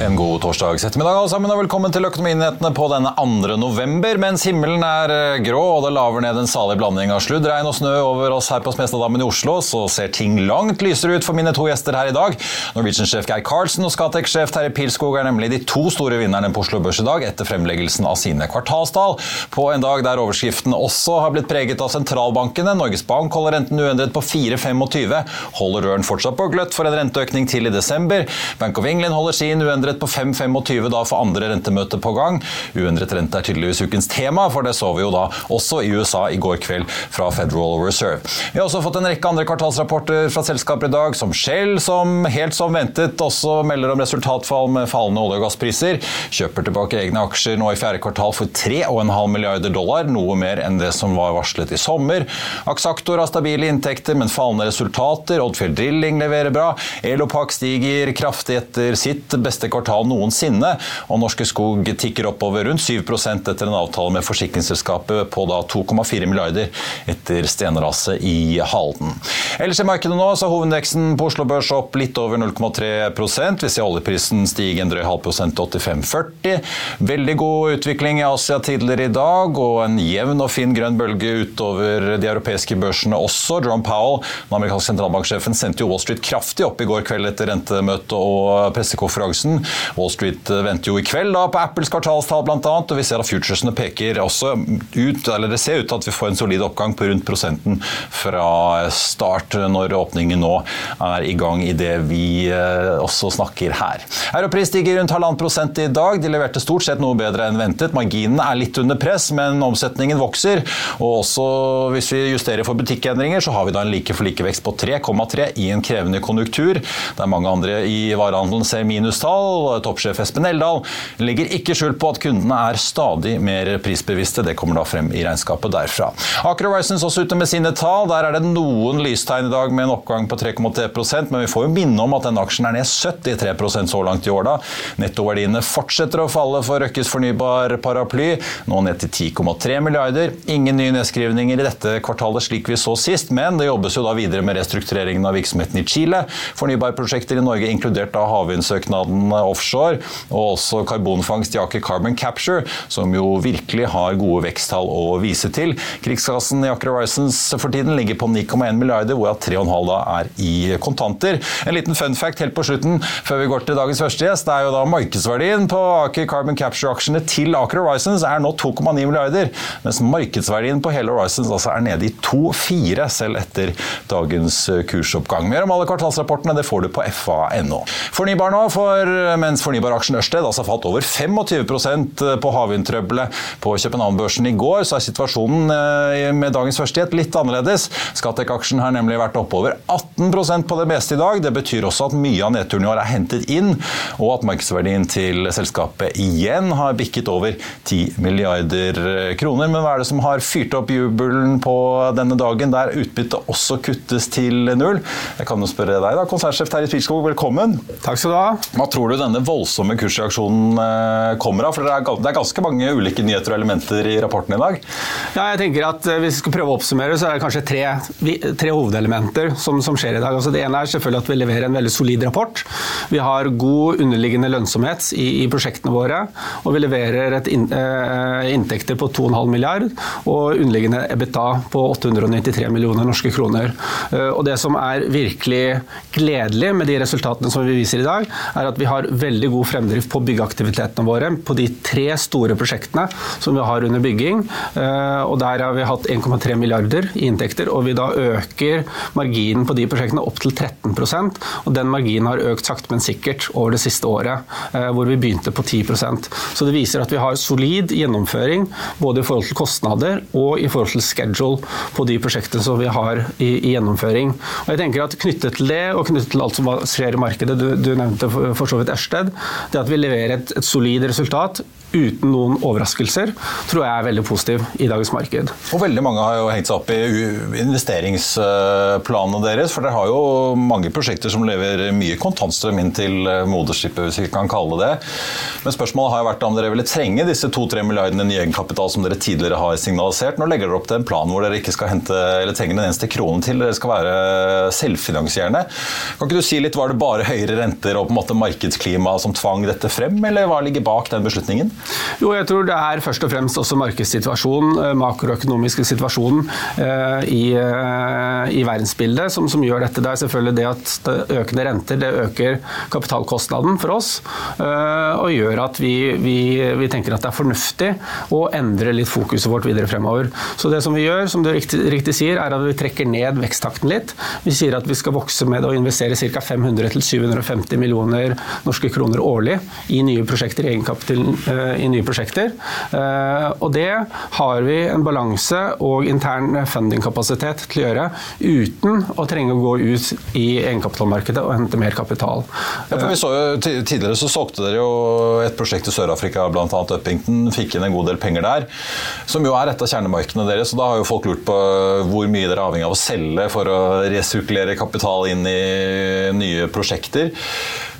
En god torsdags ettermiddag alle sammen, og velkommen til Økonominyhetene på denne 2. november. Mens himmelen er eh, grå og det laver ned en salig blanding av sludd, regn og snø over oss her på Smestadammen i Oslo, så ser ting langt lysere ut for mine to gjester her i dag. Norwegian-sjef Geir Karlsen og Scatec-sjef Terje Pilskog er nemlig de to store vinnerne på Oslo Børs i dag etter fremleggelsen av sine kvartalstall. På en dag der overskriften også har blitt preget av sentralbankene. Norges Bank holder renten uendret på 4,25. Holder røren fortsatt på gløtt for en renteøkning til i desember. Bank of England holder sin uendret på 5,25 da for andre rentemøte på gang. Uendret rente er tydeligvis ukens tema, for det så vi jo da også i USA i går kveld fra Federal Reserve. Vi har også fått en rekke andre kvartalsrapporter fra selskaper i dag, som Shell, som helt som ventet også melder om resultatfall med fallende olje- og gasspriser. Kjøper tilbake egne aksjer nå i fjerde kvartal for 3,5 milliarder dollar, noe mer enn det som var varslet i sommer. Axactor har stabile inntekter, men fallende resultater. Oddfjell Drilling leverer bra. Elopak stiger kraftig etter sitt beste kvartal kvartal noensinne. Og Norske Skog tikker oppover rundt 7% etter en avtale med forsikringsselskapet på 2,4 milliarder etter stenraset i Halden. Ellers i markedet nå så hovedindeksen på Oslo Børs opp litt over 0,3 Vi ser oljeprisen stige en drøy halv prosent til 85,40. Veldig god utvikling i Asia tidligere i dag, og en jevn og fin grønn bølge utover de europeiske børsene også. John Powell, den amerikanske sentralbanksjefen, sendte jo Wall Street kraftig opp i går kveld etter rentemøtet og pressekonferansen. Wall Street venter jo i kveld da på Apples kvartalstall bl.a., og vi ser at futuresene peker også ut eller det ser ut til at vi får en solid oppgang på rundt prosenten fra start når åpningen nå er i gang i det vi eh, også snakker her. Europris stiger rundt halvannen prosent i dag. De leverte stort sett noe bedre enn ventet. Marginene er litt under press, men omsetningen vokser. Og også hvis vi justerer for butikkendringer, så har vi da en like for like-vekst på 3,3 i en krevende konjunktur, der mange andre i varehandelen ser minustall og toppsjef Espen Eldal legger ikke skjul på at kundene er stadig mer prisbevisste. Det kommer da frem i regnskapet derfra. Aker Horizons også ute med sine tall. Der er det noen lystegn i dag med en oppgang på 3,3% men vi får jo minne om at den aksjen er ned 73% så langt i år. da. Nettoverdiene fortsetter å falle for Røkkes fornybar paraply, nå ned til 10,3 milliarder. Ingen nye nedskrivninger i dette kvartalet slik vi så sist, men det jobbes jo da videre med restruktureringen av virksomheten i Chile. Fornybarprosjekter i Norge, inkludert da havvindsøknaden offshore, og også karbonfangst i Aker Carbon Capture, som jo virkelig har gode veksttall å vise til. Krigskassen i Aker Horizons for tiden ligger på 9,1 milliarder, hvorav 3,5 da er i kontanter. En liten fun fact helt på slutten, før vi går til dagens første gjest, det er jo da markedsverdien på Aker Carbon Capture-aksjene til Aker Horizons er nå 2,9 milliarder, mens markedsverdien på hele Horizons altså er nede i 2,4 selv etter dagens kursoppgang. Mer om alle kvartalsrapportene det får du på fa.no. Fornybar nå for mens fornybaraksjen Ørsted altså falt over 25% på havvindtrøbbelet på København-børsen i går, så er situasjonen eh, med dagens førstighet litt annerledes. Skattek-aksjen har nemlig vært oppover 18% på det meste i dag. Det betyr også at mye av nedturen i år er hentet inn, og at markedsverdien til selskapet igjen har bikket over 10 milliarder kroner. Men hva er det som har fyrt opp jubelen på denne dagen, der utbyttet også kuttes til null? Jeg kan jo spørre deg, da, konsernsjef Terje Spilskog, velkommen. Takk skal du ha. Hva tror du denne voldsomme kursreaksjonen eh, kommer av? For det er ganske mange ulike nyheter og elementer i rapporten i dag. Ja, jeg tenker at eh, Hvis vi skal prøve å oppsummere, så er det kanskje tre, tre hovedelementer som, som, skjer i dag. Altså det ene er selvfølgelig at vi leverer en veldig solid rapport. Vi har god underliggende lønnsomhet i, i prosjektene våre. Og vi leverer in, eh, inntekter på 2,5 milliard og underliggende EBITDA på 893 millioner norske kroner. Og Det som er virkelig gledelig med de resultatene som vi viser i dag, er at vi har veldig god fremdrift på byggeaktivitetene våre på de tre store prosjektene som vi har under bygging. Eh, og Der har vi hatt 1,3 milliarder i inntekter, og vi da øker marginen på de prosjektene opp til 13% og Den marginen har økt sakte, men sikkert over det siste året, eh, hvor vi begynte på 10% Så det viser at vi har solid gjennomføring både i forhold til kostnader og i forhold til schedule på de prosjektene som vi har i, i gjennomføring. Og jeg tenker at Knyttet til det og knyttet til alt som skjer i markedet, du, du nevnte for, så vidt Ørsted, det at vi leverer et, et solid resultat uten noen overraskelser, tror jeg er veldig positiv i dagens marked. Og Veldig mange har jo hengt seg opp i investeringsplanene deres. For dere har jo mange prosjekter som leverer mye kontantstrøm inn til eh, moderskipet, hvis vi kan kalle det Men spørsmålet har jo vært om dere ville trenge disse 2-3 milliardene ny egenkapital som dere tidligere har signalisert. Nå legger dere opp til en plan hvor dere ikke skal hente eller trenge en eneste krone til. Dere skal være selvfinansierende. Kan ikke du si litt, Var det bare høyere renter og på en måte markedsklima som tvang dette frem, eller hva ligger bak den beslutningen? Jo, jeg tror det er først og fremst også markedssituasjonen, eh, makroøkonomiske situasjonen eh, i, eh, i, verdensbildet som, som, gjør dette. Det er selvfølgelig det at det økende renter det øker kapitalkostnaden for oss, og gjør at vi, vi, vi, tenker at det er fornuftig å endre litt fokuset vårt videre fremover. Så det som vi gjør, som du riktig, riktig sier, er at vi trekker ned veksttakten litt. Vi sier at vi skal vokse med å investere ca. 500-750 millioner norske kroner årlig i nye prosjekter i egenkapital i nye prosjekter. Eh, og det har vi en balanse og intern fundingkapasitet til å gjøre uten å trenge å gå ut i egenkapitalmarkedet og hente mer kapital. Ja, vi så jo Tidligere så solgte dere jo et prosjekt i Sør-Afrika, bl.a. Uppington. Fikk inn en god del penger der, som jo er et av kjernemarkedene deres. og Da har jo folk lurt på hvor mye dere er avhengig av å selge for å resirkulere kapital inn i nye prosjekter.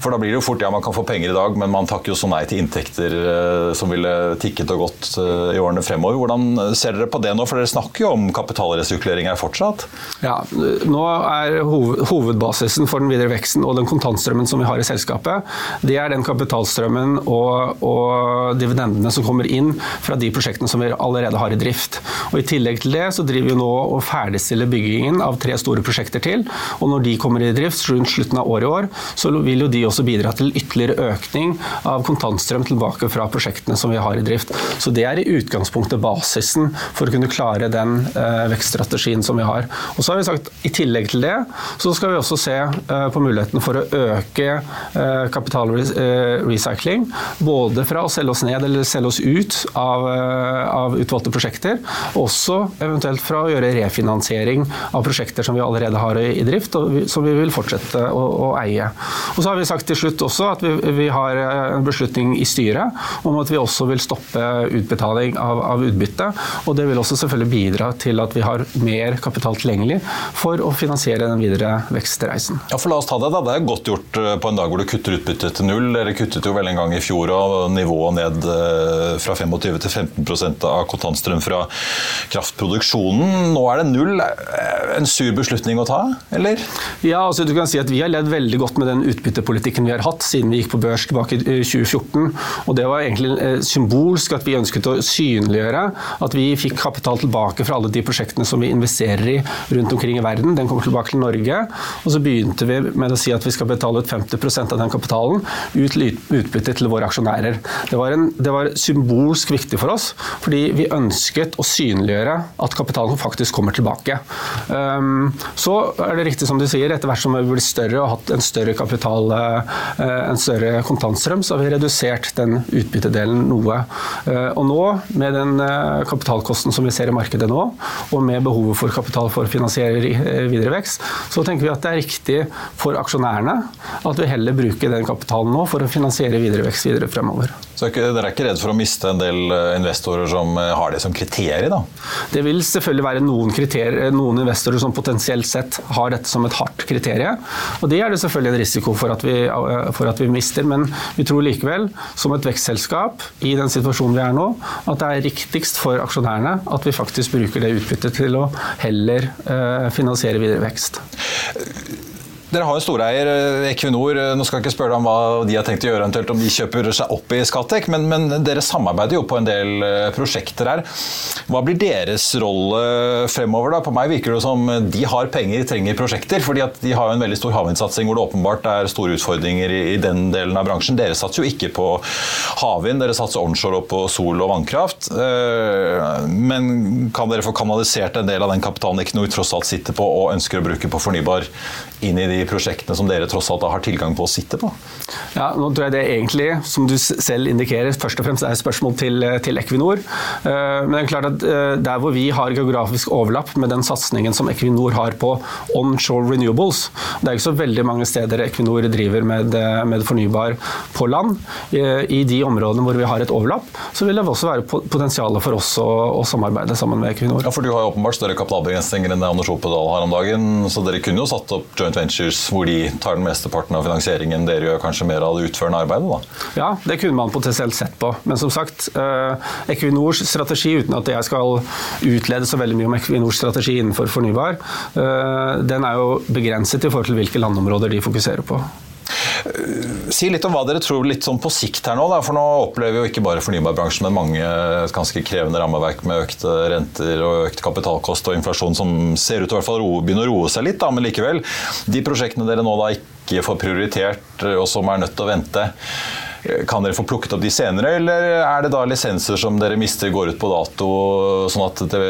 For da blir det jo fort ja, man kan få penger i dag, men man takker jo så nei til inntekter eh, som ville tikket og gått eh, i årene fremover. Hvordan ser dere på det nå? For dere snakker jo om kapitalresirkulering her fortsatt? Ja, nå er hovedbasisen for den videre veksten og den kontantstrømmen som vi har i selskapet, det er den kapitalstrømmen og, og dividendene som kommer inn fra de prosjektene som vi allerede har i drift. Og I tillegg til det så driver vi nå og ferdigstiller byggingen av tre store prosjekter til. og Når de kommer i drift rundt slutten av året i år, så vil jo de også bidra til ytterligere økning av kontantstrøm tilbake fra prosjektene som vi har i drift. Så Det er i utgangspunktet basisen for å kunne klare den eh, vekststrategien som vi har. Og så har vi sagt I tillegg til det så skal vi også se eh, på muligheten for å øke eh, kapitalrecycling. Både fra å selge oss ned eller selge oss ut av, av utvalgte prosjekter. Også eventuelt fra å gjøre refinansiering av prosjekter som vi allerede har i, drift, og som vi vil fortsette å, å eie. Og så har vi sagt til slutt også at vi, vi, har eh, en beslutning i styret om at vi også vil stoppe utbetaling av, av, utbytte. Og det vil også selvfølgelig bidra til at vi har mer kapital tilgjengelig for å finansiere den videre vekstreisen. Ja, for La oss ta det. da. Det er godt gjort eh, på en dag hvor du kutter utbyttet til null. Dere kuttet jo vel en gang i fjor og nivået ned eh, fra 25 til 15% av kontantstrøm fra kraftproduksjonen. Nå er det null. En sur beslutning å ta, eller? Ja, altså du kan si at Vi har ledd veldig godt med den utbyttepolitikken politikken vi har hatt siden vi gikk på børs tilbake i 2014. Og det var egentlig eh, symbolsk at vi ønsket å synliggjøre at vi fikk kapital tilbake fra alle de prosjektene som vi investerer i rundt omkring i verden. Den kommer tilbake til Norge. Og så begynte vi med å si at vi skal betale ut 50% av den kapitalen ut utbytte til våre aksjonærer. Det var, en, det var symbolsk viktig for oss, fordi vi ønsket å synliggjøre at kapitalen faktisk kommer tilbake. Um, så er det riktig som du sier, etter hvert som vi blir større og har hatt en større kapital Eh, en større kontantstrøm, så har vi redusert den utbyttedelen noe. Eh, og nå, med den eh, kapitalkosten som vi ser i markedet nå, og med behovet for kapital for å finansiere videre vekst, så tenker vi at det er riktig for aksjonærene at vi heller bruker den kapitalen nå for å finansiere videre vekst videre fremover. Så dere er ikke redd for å miste en del eh, investorer som eh, har det som kriterium? da? Det vil selvfølgelig være noen, noen, investorer som potensielt sett har dette som et hardt kriterium. Og det er det selvfølgelig en risiko for at, vi, for at vi mister. Men vi tror likevel, som et vekstselskap i den situasjonen vi er nå, at det er riktigst for aksjonærene at vi faktisk bruker det utbyttet til å heller finansiere videre vekst. Dere har jo storeier eh, Equinor. Eh, nå skal jeg ikke spørre deg om hva de har tenkt å gjøre, eventuelt om de kjøper seg opp i Skatec, men, men, dere samarbeider jo på en del eh, prosjekter her. Hva blir deres rolle fremover? da? På meg virker det som de har penger, trenger prosjekter. fordi de har jo en veldig stor havvindsatsing hvor det åpenbart er store utfordringer i, i den delen av bransjen. Dere satser jo ikke på havvind, dere satser onshore og på sol og vannkraft. Men kan dere få kanalisert en del av den kapitalen Equinor tross alt sitter på og ønsker å bruke på fornybar inn i de prosjektene som dere tross alt har tilgang på å sitte på? Ja, nå tror jeg det egentlig, som du selv indikerer, først og fremst er et spørsmål til, til Equinor. Eh, men det er klart at eh, der hvor vi har geografisk overlapp med den satsingen som Equinor har på onshore renewables Det er ikke så veldig mange steder Equinor driver med, eh, med fornybar på land. I de områdene hvor vi har et overlapp, så vil det også være potensial for oss å, å samarbeide sammen med Equinor. Ja, for Du har jo åpenbart større kapitalbegrensninger enn det Anders Opedal har om dagen, så dere kunne jo satt opp joint ventures hvor de tar den mesteparten av finansieringen. Dere gjør kanskje mer av det utførende arbeidet? da? Ja, det kunne man potensielt sett på. Men som sagt, eh, Equinors strategi, uten at jeg skal utlede så veldig mye om Equinors strategi innenfor fornybar, eh, den er jo begrenset i forhold til hvilke landområder de fokuserer på. Si litt om hva dere tror litt sånn på sikt her nå. Da. For nå opplever jo ikke bare fornybarbransjen, men mange ganske krevende rammeverk med økte renter og økt kapitalkost og inflasjon som ser ut til å begynne å roe seg litt. Da. Men likevel, de prosjektene dere nå da ikke får prioritert og som er nødt til å vente kan dere få plukket opp de senere, eller er det da lisenser som dere mister går ut på dato, sånn at det,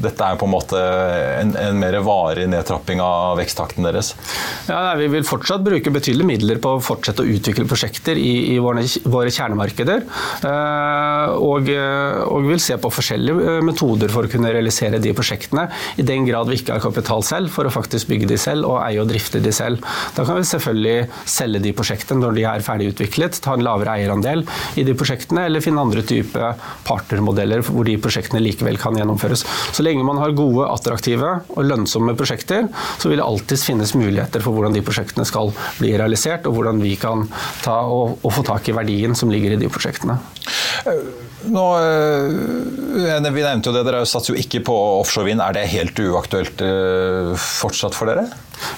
dette er på en måte en, en, mer varig nedtrapping av veksttakten deres? Ja, nei, Vi vil fortsatt bruke betydelige midler på å fortsette å utvikle prosjekter i, i våre, våre, kjernemarkeder. Eh, og, og vil se på forskjellige eh, metoder for å kunne realisere de prosjektene, i den grad vi ikke har kapital selv, for å faktisk bygge de selv og eie og drifte de selv. Da kan vi selvfølgelig selge de prosjektene når de er ferdig utviklet. ta en lavere eierandel i de prosjektene, eller finne andre type partnermodeller hvor de prosjektene likevel kan gjennomføres. Så lenge man har gode, attraktive og lønnsomme prosjekter, så vil det alltids finnes muligheter for hvordan de prosjektene skal bli realisert, og hvordan vi kan ta og, og få tak i verdien som ligger i de prosjektene. Nå, eh, vi nevnte jo det, Dere satser jo ikke på offshore vind. Er det helt uaktuelt eh, fortsatt for dere?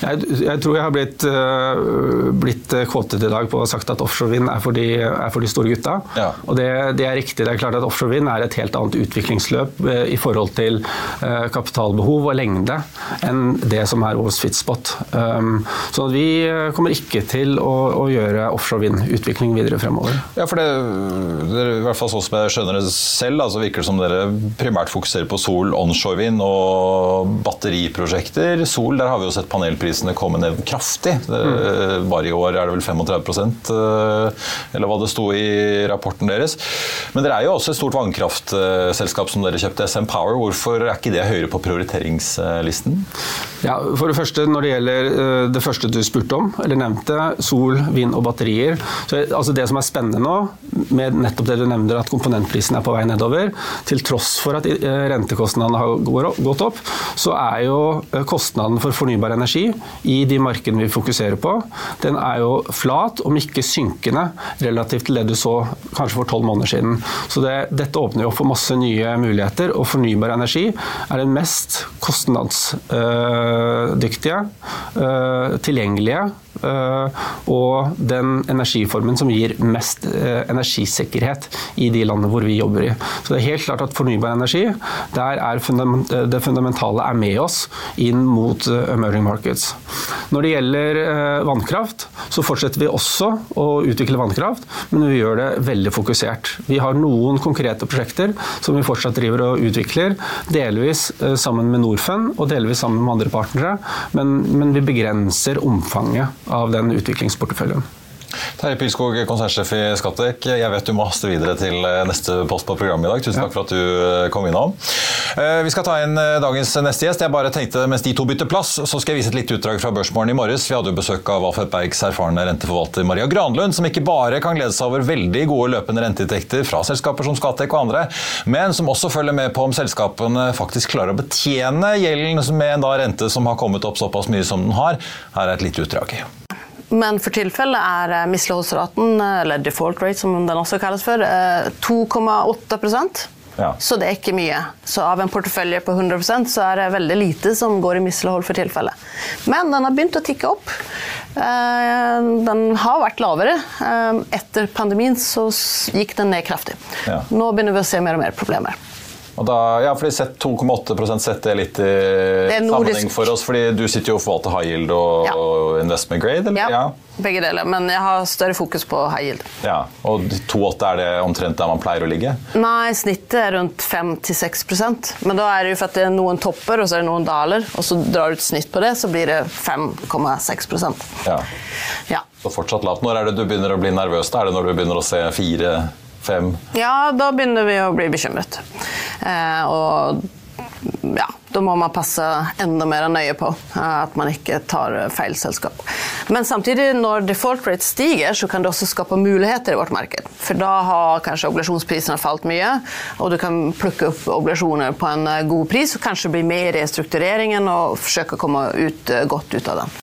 Jeg, jeg, tror jeg har blitt, uh, blitt kvotet i dag på å ha sagt at offshore vind er er for de store gutta. Ja. Og det, det, er riktig. Det er klart at offshore vind er et helt annet utviklingsløp uh, i forhold til uh, kapitalbehov og lengde enn det som er hos Fitspot. Um, så vi kommer ikke til å, å gjøre offshore vind-utvikling videre fremover. Ja, for det, det er i hvert fall sånn som jeg skjønner det selv, altså virker det som dere primært fokuserer på sol, onshore vind og batteriprosjekter. Sol, der har vi jo sett panelprisene oljeprisene komme ned kraftig. Mm. Bare i år er det vel 35 eh, eller hva det sto i rapporten deres. Men dere er jo også et stort vannkraftselskap som dere kjøpte, SM Power. Hvorfor er ikke det høyere på prioriteringslisten? Ja, for Det første, når det gjelder eh, det første du spurte om, eller nevnte, sol, vind og batterier. Så, altså Det som er spennende nå, med nettopp det du nevner, at komponentprisen er på vei nedover, til tross for at rentekostnadene har gått opp, så er jo kostnaden for fornybar energi i de markedene vi fokuserer på, den er jo flat, om ikke synkende, relativt til det du så kanskje for tolv måneder siden. Så det, dette åpner jo opp for masse nye muligheter, og fornybar energi er den mest kostnadsdyktige, øh, tilgjengelige øh, og den energiformen som gir mest øh, energisikkerhet i de landene hvor vi jobber i. Så det er helt klart at fornybar energi, der er det fundamentale er med oss inn mot emerging markets. Når det gjelder eh, vannkraft, så fortsetter vi også å utvikle vannkraft, men vi gjør det veldig fokusert. Vi har noen konkrete prosjekter som vi fortsatt driver og utvikler, delvis eh, sammen med Norfund og delvis sammen med andre partnere, men, men vi begrenser omfanget av den utviklingsporteføljen. Terje Pilskog, konsernsjef i Skattek. Jeg vet du må haste videre til eh, neste post på programmet i dag. Tusen takk for at du eh, kom innom. Eh, vi skal ta inn dagens neste gjest. Jeg bare tenkte Mens de to bytter plass, så skal jeg vise et lite utdrag fra Børsmorgen i morges. Vi hadde jo besøk av Alfred Bergs erfarne renteforvalter Maria Granlund, som ikke bare kan glede seg over veldig gode løpende renteinntekter fra selskaper som Skattek og andre, men som også følger med på om selskapene faktisk klarer å betjene gjelden med en rente som har kommet opp såpass mye som den har. Her er et lite utdrag. Men for tilfellet er eh, misligholdsraten, eh, eller default rate som den også kalles for, 2,8 eh, ja. Så det er ikke mye. Så av en portefølje på 100% så er det veldig lite som går i mislighold for tilfellet. Men den har begynt å tikke opp. Den har vært lavere. Etter pandemien så gikk den ned kraftig. Ja. Nå begynner vi å se mer og mer problemer. Og da, ja, fordi 2,8 setter det litt i sammenheng for oss, fordi du sitter jo og forvalter high yield og, ja. og investment grade? eller? Ja, begge deler, men jeg har større fokus på high yield. Ja, Og 2,8 er det omtrent der man pleier å ligge? Nei, snittet er rundt 5-6% Men da er det jo for at det er noen topper og så er det noen daler, og så drar du et snitt på det, så blir det 5,6 ja. ja. Så fortsatt lavt. Når er det du begynner å bli nervøs? Da er det når du begynner å se fire fem? Ja, da begynner vi å bli bekymret. Eh, og ja, da må man passe enda mer nøye på eh, at man ikke tar feil selskap. Men samtidig, når default rate stiger, så kan det også skape muligheter i vårt marked. For da har kanskje obligasjonsprisene falt mye, og du kan plukke opp obligasjoner på en eh, god pris og kanskje bli med i restruktureringen og forsøke å komme ut, eh, godt ut av den.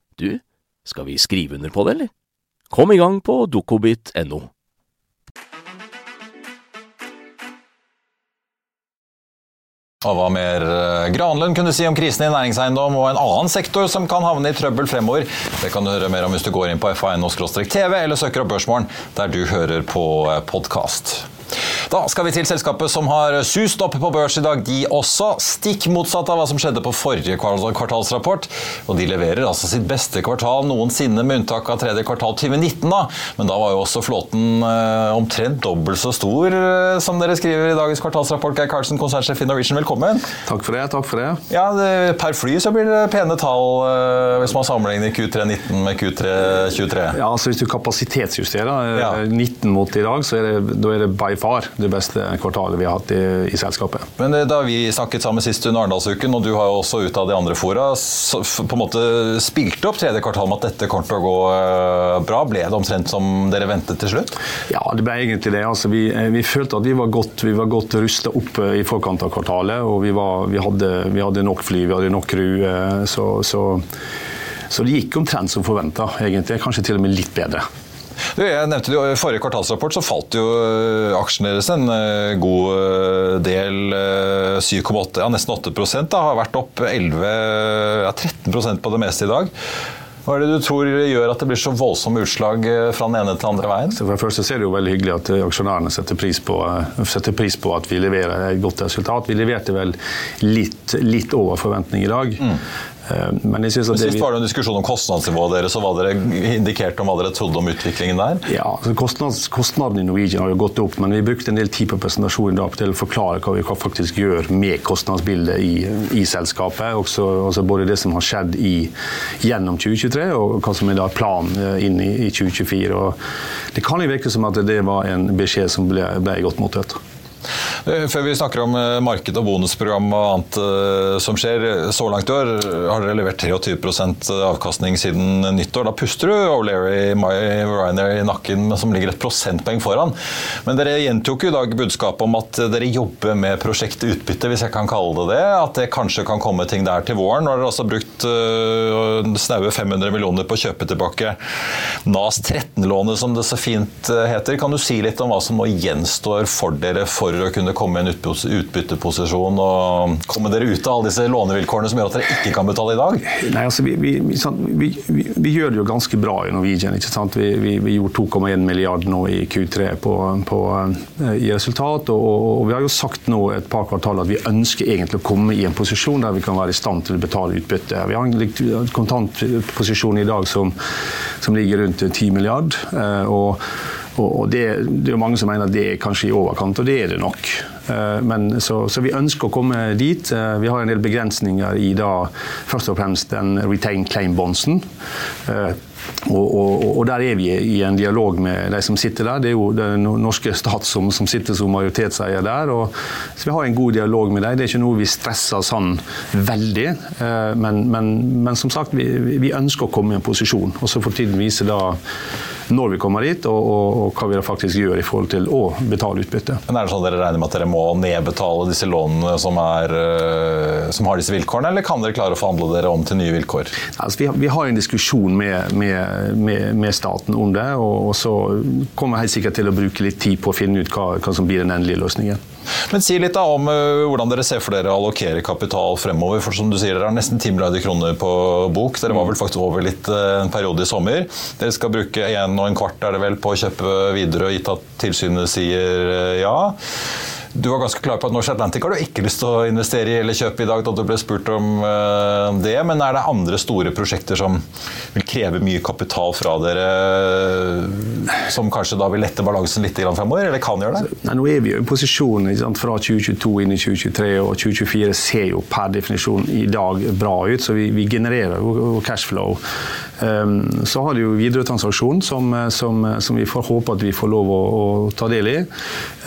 du, skal vi skrive under på det, eller? Kom i gang på dokobit.no. Og hva mer eh, Granlund kunne si om krisen i næringseiendom og en annen sektor som kan havne i trøbbel fremover? Det kan du høre mer om hvis du går inn på fa.no-tv eller søker opp Børsmorgen, der du hører på eh, podkast. Da skal vi til selskapet som har sust opp på børs i dag, de også. Stikk motsatt av hva som skjedde på forrige kvartalsrapport. Og de leverer altså sitt beste kvartal noensinne, med unntak av tredje kvartal 2019. da. Men da var jo også flåten eh, omtrent dobbelt så stor, eh, som dere skriver i dagens kvartalsrapport. Geir Karlsen, konsernsjef i Norwegian, velkommen. Takk for det. takk for det. Ja, det, Per fly så blir det pene tall eh, hvis man sammenligner Q3 19 med Q3 23. Ja, altså Hvis du kapasitetsjusterer ja. 19 mot i dag, så er det, da er det by far det beste kvartalet vi har hatt i, i selskapet. Men eh, Da vi snakket sammen sist under Arendalsuken, og du har jo også ut av de andre fora, så, på en måte spilte opp tredje kvartal med at dette kommer til å gå uh, bra. Ble det omtrent som dere ventet til slutt? Ja, det ble egentlig det. Altså, vi, eh, vi, følte at vi var godt, vi godt rusta opp i forkant av kvartalet. og Vi, var, vi, hadde, vi hadde, nok fly, vi hadde nok crew. så, så, så det gikk omtrent som forventa, egentlig. Kanskje til og med litt bedre. Du, jeg nevnte det I forrige kvartalsrapport så falt jo øh, aksjene deres en øh, god øh, del. 7,8, ja, nesten 8% da, har vært opp 11, ja, 13% på det meste i dag. Hva er det du tror gjør at det blir så voldsomme utslag fra den ene til den andre veien? For det første er det jo veldig hyggelig at aksjonærene setter pris på, setter pris på at vi leverer et godt resultat. Vi leverte vel litt, litt over forventning i dag. Mm. Men jeg synes at Sist var det en diskusjon om kostnadsnivået deres, og hva dere indikerte om hva dere trodde om utviklingen der? Ja, altså kostnads, Kostnadene i Norwegian har jo gått opp, men vi brukte en del tid på presentasjonen da til å forklare hva vi faktisk gjør med kostnadsbildet i, i selskapet. Også, også, både det som har skjedd i, gjennom 2023 og hva som er da planen eh, inn i, i 2024. Og det kan jo virke som at det var en beskjed som ble, ble godt mottatt. Eh, før vi snakker om eh, marked og bonusprogram og annet eh, som skjer, så langt i år har dere levert 23% avkastning siden nyttår. Da puster du O'Leary Ryanair i nakken, som ligger et prosentpoeng foran. Men dere gjentok jo i dag budskapet om at dere jobber med prosjektutbytte, hvis jeg kan kalle det det. At det kanskje kan komme ting der til våren. Nå har dere altså brukt snaue 500 millioner på å kjøpe tilbake NAS 13-lånet, som det så fint heter. Kan du si litt om hva som nå gjenstår for dere for å kunne komme i en utbytteposisjon og komme dere ut av alle disse lånevilkårene som gjør at dere ikke kan betale i dag? Nei, altså Vi, vi, vi, vi gjør det jo ganske bra i Norwegian. ikke sant? Vi, gjorde 2,1 milliard nå i Q3 på, på, eh, i resultat. Og, og, vi har jo sagt nå et par kvartal at vi ønsker egentlig å komme i en posisjon der vi kan være i stand til å betale utbytte. Vi har en kontantposisjon i dag som, som ligger rundt 10 milliard. Eh, og og det, det, er mange som mener at det er kanskje i overkant, og det er det nok. Eh, men, så, så, vi ønsker å komme dit. Eh, vi har en del begrensninger i da, først og fremst den retain claim-bondsen. Eh, og, og, og, der er vi i en dialog med de som sitter der. Det er jo den norske stat som, som sitter som majoritetseier der. Og, så vi har en god dialog med dem. Det er ikke noe vi stresser sånn veldig. Men, men, men som sagt, vi, vi, ønsker å komme i en posisjon. Og så får tiden vise da når vi kommer dit, og, og, og, hva vi faktisk gjør i forhold til å betale utbytte. Men er det sånn at Dere regner med at dere må nedbetale disse lånene som, er, eh, som har disse vilkårene, eller kan dere klare å forhandle dere om til nye vilkår? Altså, vi, har, vi, har, en diskusjon med, med, med, med staten om det, og, og, så kommer jeg helt sikkert til å bruke litt tid på å finne ut hva, hva som blir den endelige løsningen. Men Si litt da om uh, hvordan dere ser for dere å allokere kapital fremover. for som du sier, Dere har nesten 10 milliarder kroner på bok. Dere var vel faktisk over litt uh, en periode i sommer. Dere skal bruke en og en kvart er det vel, på å kjøpe videre, gitt at tilsynet sier uh, ja. Du var ganske klar på at Norse Atlantic har du ikke lyst til å investere i eller kjøpe i dag, da du ble spurt om uh, det. Men er det andre store prosjekter som vil kreve mye kapital fra dere, som kanskje da vil lette balansen litt fremover, eller kan gjøre det? Nei, nå er vi jo i posisjon sant, fra 2022 inn i 2023, og 2024 ser jo per definisjon i dag bra ut, så vi, vi genererer jo cashflow. Um, så har du jo Widerøe-transaksjonen, som, som, som, vi får håpe at vi får lov å, å ta del i.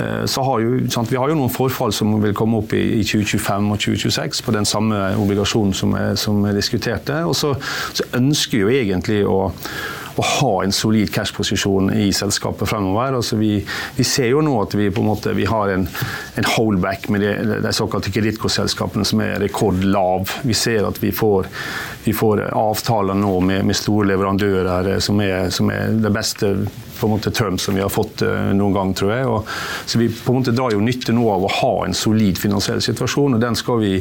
Uh, så har jo, sant, vi har jo noen forfall som vil komme opp i, i 2025 og 2026 på den samme obligasjonen som jeg, som jeg diskuterte. Og så, så ønsker vi jo egentlig å å ha en solid cash-posisjon i selskapet fremover. Altså vi, vi, ser jo nå at vi på en måte vi har en, en holdback med de, de såkalte kredittkortselskapene som er rekordlav. Vi ser at vi får, vi får avtaler nå med, med store leverandører som er, som er det beste på en måte term som vi har fått uh, noen gang, tror jeg. Og, så vi på en måte drar jo nytte nå av å ha en solid finansiell situasjon, og den skal vi,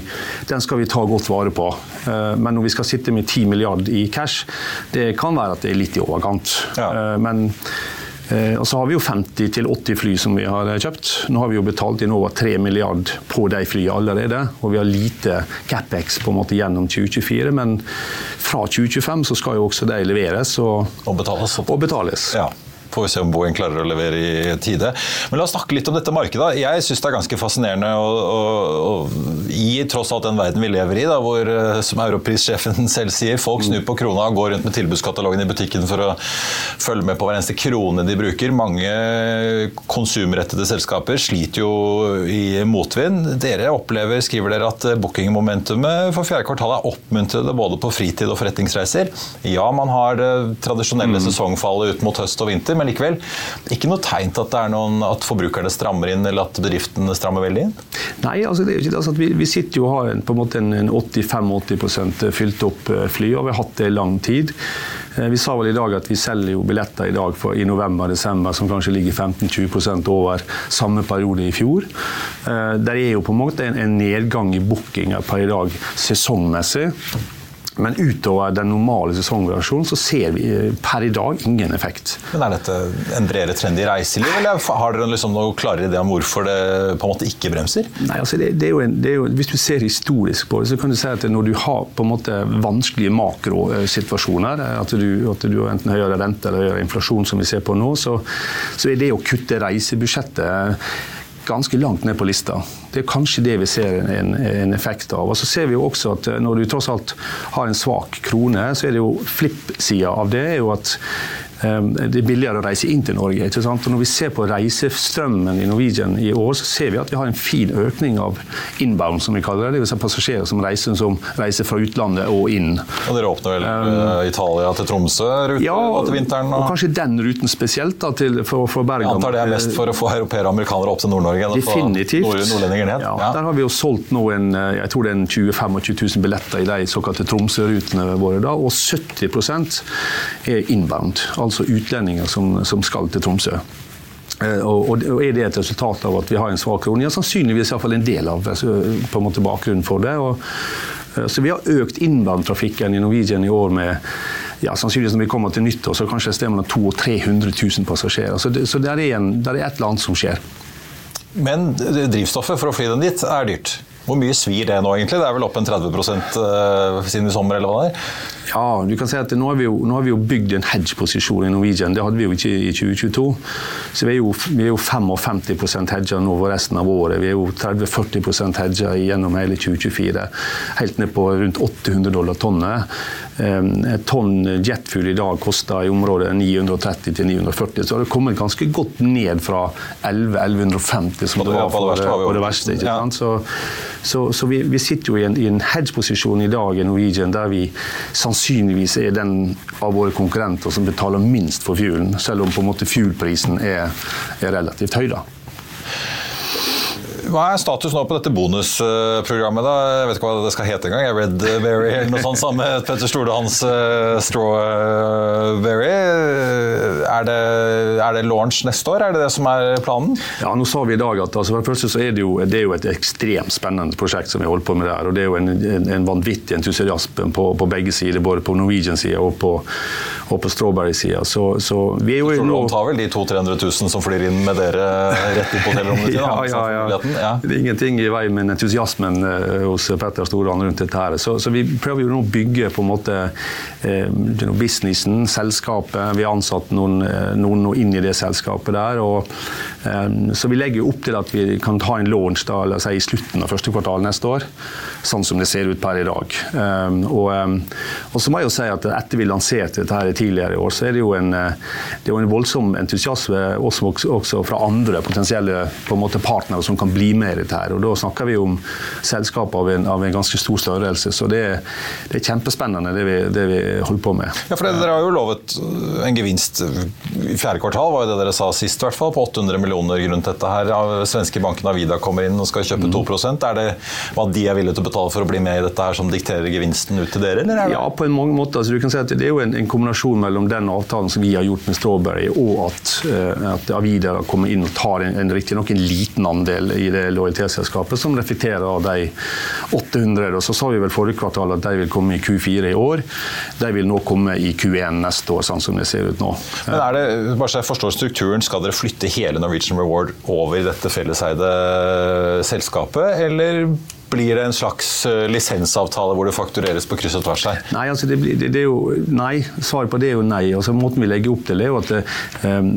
den skal vi ta godt vare på. Uh, men når vi skal sitte med 10 milliard i cash, det kan være at det er litt i overkant. Ja. Uh, men og så har vi jo 50-80 fly som vi har kjøpt. Nå har vi jo betalt inn over 3 milliard på de flyene allerede. Og vi har lite CapEx på en måte gjennom 2024. Men fra 2025 så skal jo også de leveres og, og betales. Og betales. Ja. Får vi se om Boeing klarer å levere i tide. Men la oss snakke litt om dette markedet. Jeg syns det er ganske fascinerende å, å, å, i tross alt den verden vi lever i, da, hvor eh, som europrissjefen selv sier, folk snur på krona og går rundt med tilbudskatalogen i butikken for å følge med på hver eneste krone de bruker. Mange konsumrettede selskaper sliter jo i motvind. Dere opplever, skriver dere, at bookingmomentumet for fjerde kvartal er oppmuntrende både på fritid og forretningsreiser. Ja, man har det tradisjonelle mm. sesongfallet ut mot høst og vinter men likevel ikke noe tegn til at, det noen, at forbrukerne strammer inn, eller at bedriftene strammer veldig inn? Nei, altså, det er ikke, altså vi, vi, sitter jo og har en, på en måte en, en 85-80 fylt opp eh, fly, og vi har hatt det i lang tid. Eh, vi sa vel i dag at vi selger jo billetter i dag for, i november-desember som kanskje ligger 15-20% over samme periode i fjor. Eh, der er jo på en måte en, en nedgang i bookinger per i dag sesongmessig. Men utover den normale sesongvariasjonen så ser vi eh, per i dag ingen effekt. Men Er dette en bredere trend i reiseliv, eller har dere liksom noe klarere idé om hvorfor det på en måte ikke bremser? Nei, altså det, det, en, det, jo Hvis du ser historisk på det, så kan du si at når du har på en måte vanskelige makrosituasjoner, at du, at du har enten høyere rente eller høyere inflasjon, som vi ser på nå, så, så er det å kutte reisebudsjettet ganske langt ned på lista. Det er kanskje det vi ser en, en, effekt av. Og så ser vi jo også at eh, Når du tross alt har en svak krone, så er det jo flipp-sida av det er jo at det er billigere å reise inn til Norge. ikke sant? Og Når vi ser på reisestrømmen i Norwegian i år, så ser vi at vi har en fin økning av inbound, som vi kaller det. Det vil si passasjerer som reiser, som reiser fra utlandet og inn. Og Dere åpner vel um, Italia til Tromsø-ruten ja, til vinteren? Og... og kanskje den ruten spesielt, da, til, for, for Bergen. Jeg antar det er mest for å få europeere og amerikanere opp til Nord-Norge enn å få nord nordlendinger ned? Ja, ja, Der har vi jo solgt nå en, eh, jeg tror det er en 20 25 000 billetter i de såkalte Tromsø-rutene våre, da, og 70% er inbound. altså altså utlendinger som, som skal til Tromsø. Eh, og, og, Er det et resultat av at vi har en svak krone? Ja, sannsynligvis iallfall en del av altså, på en måte bakgrunnen for det. Og, eh, så Vi har økt innvandrertrafikken i Norwegian i år med ja, sannsynligvis når vi kommer til nyttår, så kanskje et sted mellom 200 og 300 000 passasjerer. Så, det, så der, er en, der er et eller annet som skjer. Men drivstoffet for å fly den dit er dyrt? Hvor mye svir det nå, egentlig? Det er vel opp en 30 uh, siden i sommer, eller hva det er? Ja, du kan si at nå har vi jo, har vi jo bygd en hedge-posisjon i Norwegian. Det hadde vi jo ikke i 2022. Så vi er jo, vi er jo 55% hedga nå for resten av året. Vi er jo 30-40% hedga gjennom hele 2024. Helt ned på rundt 800 dollar tonnet. Et tonn jetfuel i dag koster i området 930 til 940, så har det kommet ganske godt ned fra 1100-1150 som det var det, på det verste. ikke sant? Så, så, så vi, vi, sitter jo i en, en hedge-posisjon i dag i Norwegian der vi sannsynligvis er den av våre konkurrenter som betaler minst for fuelen, selv om på en måte fuelprisen er, er relativt høy. da. Hva er status nå på dette bonusprogrammet? da? Jeg vet ikke hva det skal hete engang. Redberry eller noe sånt sammen med Petter Stordehans uh, Strawberry. Er det, er det, launch neste år? Er det det som er planen? Ja, nå sa vi i dag at altså, for det første så er det, jo, det er jo et ekstremt spennende prosjekt som vi holder på med der. og Det er jo en, en, en vanvittig entusiasme på, på, begge sider, både på Norwegian-sida og på, og på Strawberry-sida. Så, så, vi er jo nå tar vel de 200 000-300 000 som flyr inn med dere rett inn på hotellrommet? ja, ja, ja ja. Det er ingenting i vei med entusiasmen eh, hos Petter Storan rundt dette. her. Så, så, vi prøver jo nå å bygge på en måte eh, businessen, selskapet. Vi har ansatt noen, eh, noen inn i det selskapet der. Og, eh, så vi legger opp til at vi kan ta en launch da, si, i slutten av første kvartal neste år. Sånn som det ser ut per i dag. Eh, og, eh, og, så må jeg jo si at etter vi lanserte dette her tidligere i år, så er det jo en, det er jo en voldsom entusiasme også, også fra andre potensielle på en måte partnere som kan bli med i dette. her, og Da snakker vi om selskap av en, av en ganske stor størrelse. Så det, det er kjempespennende det vi, det vi, holder på med. Ja, for Dere har jo lovet en gevinst i fjerde kvartal, var jo det dere sa sist, i hvert fall, på 800 millioner rundt dette. her. Svenske banken Avida kommer inn og skal kjøpe mm. 2% Er det hva de er villige til å betale for å bli med i dette her som dikterer gevinsten ut til dere? eller? Ja, på en mange måter. Altså, du kan si at Det er jo en, en, kombinasjon mellom den avtalen som vi har gjort med Strawberry, og at, uh, at Avida kommer inn og tar en, en riktignok en liten andel i det lojalitetsselskapet, som reflekterer av de 800. Og så sa vi vel forrige kvartal at de vil komme i Q4 i år. De vil nå komme i Q1 neste år, sånn som det ser ut nå. Men er det, bare så jeg forstår strukturen, Skal dere flytte hele Norwegian Reward over i dette felleseide selskapet, eller blir det en slags eh, lisensavtale hvor det faktureres på kryss og tvers her? Nei, altså det, det, det, er jo nei. Svaret på det er jo nei. Altså Måten vi legger opp til det, er jo at um,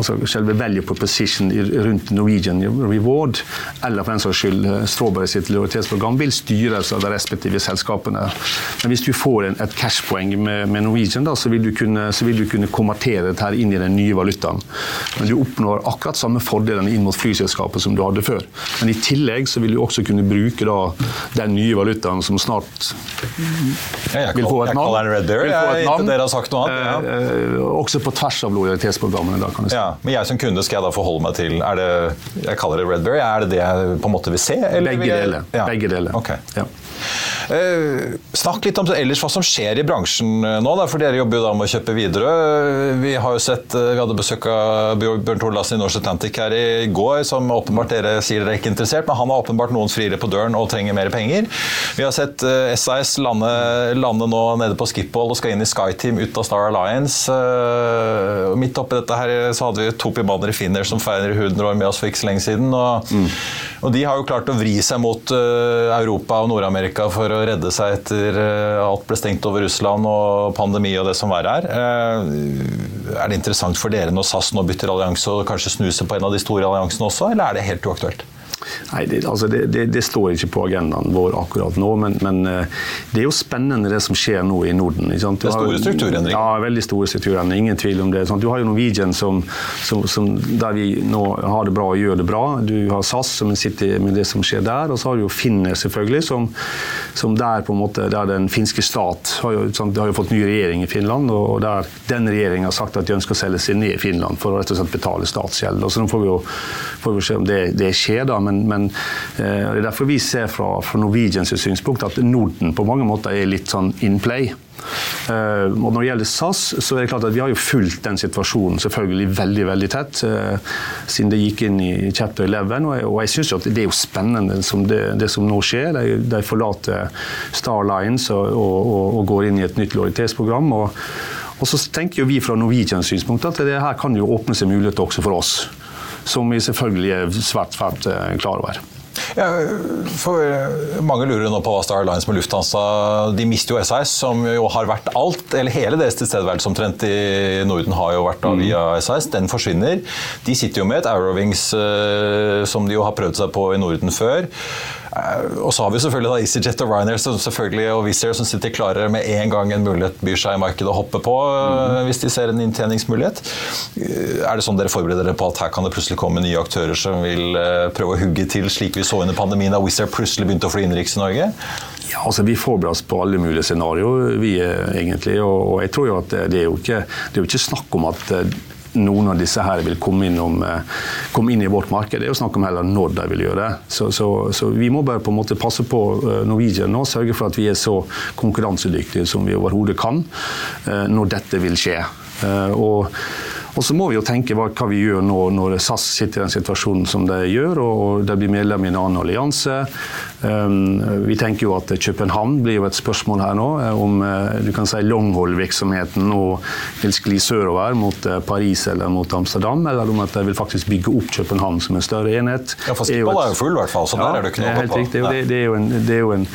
altså selve value proposition rundt Norwegian Reward, eller for den saks skyld eh, Strawberry sitt lojalitetsprogram, vil styres av de respektive selskapene. Men hvis du får en, et cashpoeng med, med Norwegian, da, så, vil du kunne, så vil du kunne konvertere dette inn i den nye valutaen. Men du oppnår akkurat samme fordelene inn mot flyselskapet som du hadde før. Men i tillegg så vil du også kunne bruke da den nye valutaen som snart vil få et navn. Jeg kaller den jeg, inntil dere har sagt noe annet. Ja. Eh, eh, også på tvers av lojalitetsprogrammene. Da, kan si. ja, men jeg som kunde, skal jeg da forholde meg til er det, Jeg kaller det Red Bear, er det det jeg på en måte vil se? Begge deler. Ja. Begge deler. Okay. Eh, snakk litt om ellers hva som skjer i bransjen eh, nå, da, for dere jobber jo da med å kjøpe Widerøe. Vi har jo sett, vi hadde besøk av Bjørn Larsen i Norse Atlantic her i går, som åpenbart dere sier dere er ikke interessert, men han har åpenbart noen friere på døren og trenger mer penger. Vi har sett SAS lande, lande nå nede på Skiphol og skal inn i SkyTeam ut av Star Alliance. Midt oppi dette her så hadde vi Topi Banner i Finner som feirer 100 år med oss for ikke så lenge siden. og mm. Og de har jo klart å vri seg mot Europa og Nord-Amerika for å redde seg etter uh, alt ble stengt over Russland og pandemi og det som verre her. Uh, er det interessant for dere når SAS nå bytter allianse og kanskje snuser på en av de store alliansene også, eller er det helt uaktuelt? Nei, det, altså det, det, det, står ikke på agendaen vår akkurat nå, men, men, eh, det er jo spennende det som skjer nå i Norden. det er store strukturendringer? Ja, veldig store strukturendringer. Ingen tvil om det. Du har jo Norwegian som, som, som, der vi nå har det bra og gjør det bra. Du har SAS som sitter med det som skjer der, og så har du jo Finner selvfølgelig, som, som der på en måte, der den finske stat har jo, sant, har jo fått ny regjering i Finland, og der den regjeringen har sagt at de ønsker å selge seg ned i Finland for å rett og slett betale statsgjeld. Og så nå får vi jo får vi se om det, det skjer, da. men, men Eh, det er derfor vi ser fra, fra Norwegians synspunkt at Norden på mange måter er litt sånn in play. Uh, og Når det gjelder SAS, så er det klart at vi har jo fulgt den situasjonen selvfølgelig veldig veldig tett. Uh, siden det gikk inn i chapter 11. Og jeg, og jeg syns det er jo spennende som det, det, som nå skjer. De, de forlater Star Lines og, og, og, går inn i et nytt lojalitetsprogram. Og, og så tenker jo vi fra Norwegians synspunkt at det her kan jo åpne seg muligheter også for oss som vi selvfølgelig er svært, svært eh, klar over. Ja, for eh, Mange lurer nå på hva Star Alliance med Lufthansa De mister jo SAS, som jo har vært alt, eller hele deres tilstedeværelse omtrent i Norden har jo vært da mm. via SAS. Den forsvinner. De sitter jo med et Eurowings eh, som de jo har prøvd seg på i Norden før. Eh, og så har vi selvfølgelig da EasyJet og Ryanair som selvfølgelig, og Wizz Air som sitter klare med en gang en mulighet byr seg i markedet å hoppe på mm. hvis de ser en inntjeningsmulighet. Eh, er det sånn dere forbereder dere på at her kan det plutselig komme nye aktører som vil prøve å hugge til, slik vi så under pandemien da Wizz Air plutselig begynte å fly innenriks i Norge? Ja, altså Vi forbereder oss på alle mulige scenarioer, vi egentlig. Og, og jeg tror jo at det er jo ikke, det er jo ikke snakk om at noen av disse her vil komme, innom, eh, komme inn i vårt marked. Det er jo snakk om heller når de vil gjøre det. Så, så, så, vi må bare på en måte passe på eh, Norwegian nå, sørge for at vi er så konkurransedyktige som vi overhodet kan eh, når dette vil skje. Og og så må vi jo tenke hva, hva, vi gjør nå når SAS sitter i den situasjonen som de gjør, og de blir medlem i en annen allianse. Um, vi tenker jo at København blir jo et spørsmål her nå, eh, om uh, du kan si longhold-virksomheten nå vil skli sørover mot uh, Paris eller mot Amsterdam, eller om at de vil faktisk bygge opp København som en større enhet. Ja, for Skippal er jo full, i hvert fall, så ja, der er det ikke noe å på. Det, det, det, er jo en, det er jo en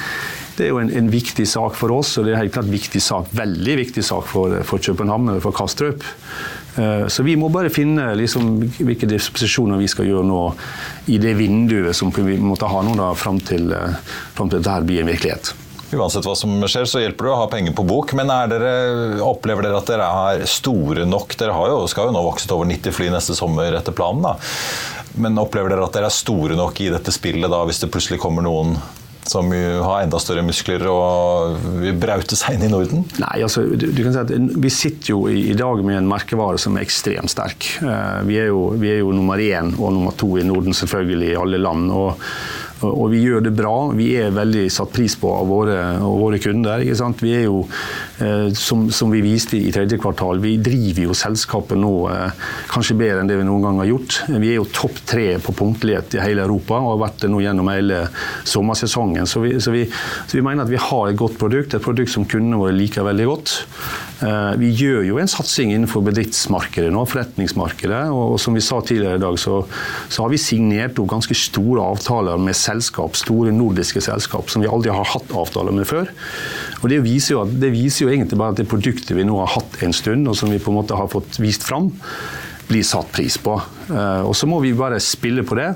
det er jo en, en, viktig sak for oss, og det er helt klart viktig sak, veldig viktig sak for, for København eller for Kastrup. Eh, så vi må bare finne liksom, hvilke disposisjoner vi skal gjøre nå i det vinduet som vi måtte ha nå da, fram til, eh, fram til dette blir en virkelighet. Uansett hva som skjer, så hjelper det å ha penger på bok. Men dere, opplever dere at dere er store nok? Dere jo, skal jo nå vokse til over 90 fly neste sommer etter planen. da. Men opplever dere at dere er store nok i dette spillet da, hvis det plutselig kommer noen som har enda større muskler og vil braute seg inn i Norden? Nei, altså, du, du kan si at Vi sitter jo i, i, dag med en merkevare som er ekstremt sterk. Uh, vi, er jo, vi, er jo, nummer én og nummer to i Norden selvfølgelig i alle land. og og vi gjør det bra. Vi er veldig satt pris på av våre, av våre kunder. Vi er jo, eh, som, som, vi viste i tredje kvartal, vi driver jo selskapet nå eh, kanskje bedre enn det vi noen gang har gjort. Vi er jo topp tre på punktlighet i hele Europa og har vært det nå gjennom hele sommersesongen. Så vi, så vi, så vi mener at vi har et godt produkt, et produkt som kundene våre liker veldig godt. Eh, vi gjør jo en satsing innenfor bedriftsmarkedet nå, forretningsmarkedet. Og som vi sa tidligere i dag, så, så har vi signert ganske store avtaler med selskap, store nordiske selskap som vi aldri har hatt avtaler med før. Og Det viser jo, det viser jo egentlig bare at det produktet vi nå har hatt en stund, og som vi på en måte har fått vist fram, blir satt pris på. Eh, og Så må vi bare spille på det.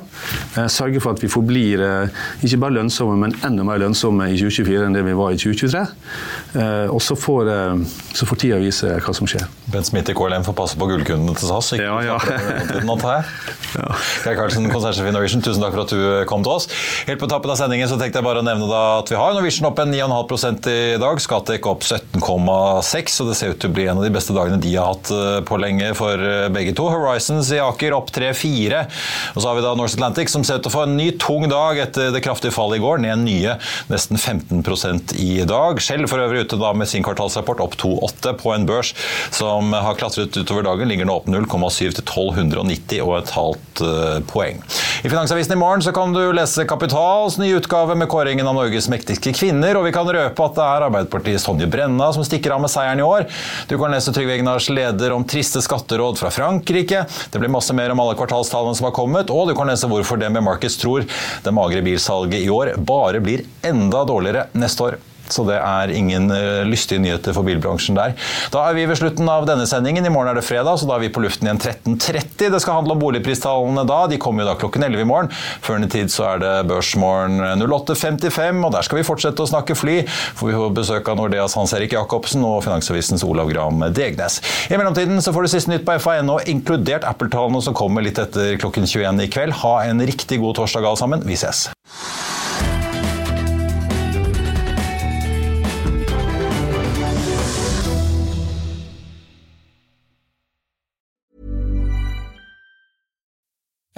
Eh, sørge for at vi forblir eh, ikke bare lønnsomme, men enda mer lønnsomme i 2024 enn det vi var i 2023. Og så får, så får tida vise hva som skjer. Bent Smith i KLM får passe på gullkundene til SAS. Ikke ja, ja. ja. Geir Karlsen, konsernsjef i Norwegian, tusen takk for at du kom til oss. Helt på tappen av sendingen så tenkte jeg bare å nevne at vi har Norwegian opp en 9,5% i dag. Skatek opp 17,6, og det ser ut til å bli en av de beste dagene de har hatt på lenge for begge to. Horizons i Aker opp 3-4. Og så har vi da Norse Atlantic, som ser ut til å få en ny tung dag etter det kraftige fallet i går. Ned nye nesten 15% i dag. Shell for øvrig ute da med sin kvartalsrapport opp 2,8 på en børs som har klatret utover dagen. Ligger nå opp 0,7 til 1290 og et halvt uh, poeng. I Finansavisen i morgen så kan du lese Kapitals nye utgave med kåringen av Norges mektigste kvinner, og vi kan røpe at det er Arbeiderpartiets Tonje Brenna som stikker av med seieren i år. Du kan lese Trygve Egnars leder om triste skatteråd fra Frankrike. Det blir masse mer om alle kvartalstallene som har kommet, og du kan lese hvorfor det med Markets tror det magre bilsalget i år bare blir enda dårligere neste år. Så det er ingen uh, lystige nyheter for bilbransjen der. Da er vi ved slutten av denne sendingen. I morgen er det fredag, så da er vi på luften igjen 13.30. Det skal handle om boligpristallene da. De kommer jo da klokken 11 i morgen. Før den tid så er det Børsmorgen 08.55, og der skal vi fortsette å snakke fly. For vi får besøk av Nordeas Hans-Erik Jacobsen og Finansavisens Olav Gram Degnes. I mellomtiden så får du siste nytt på FA.no, inkludert Apple-tallene som kommer litt etter klokken 21 i kveld. Ha en riktig god torsdag alle sammen. Vi ses.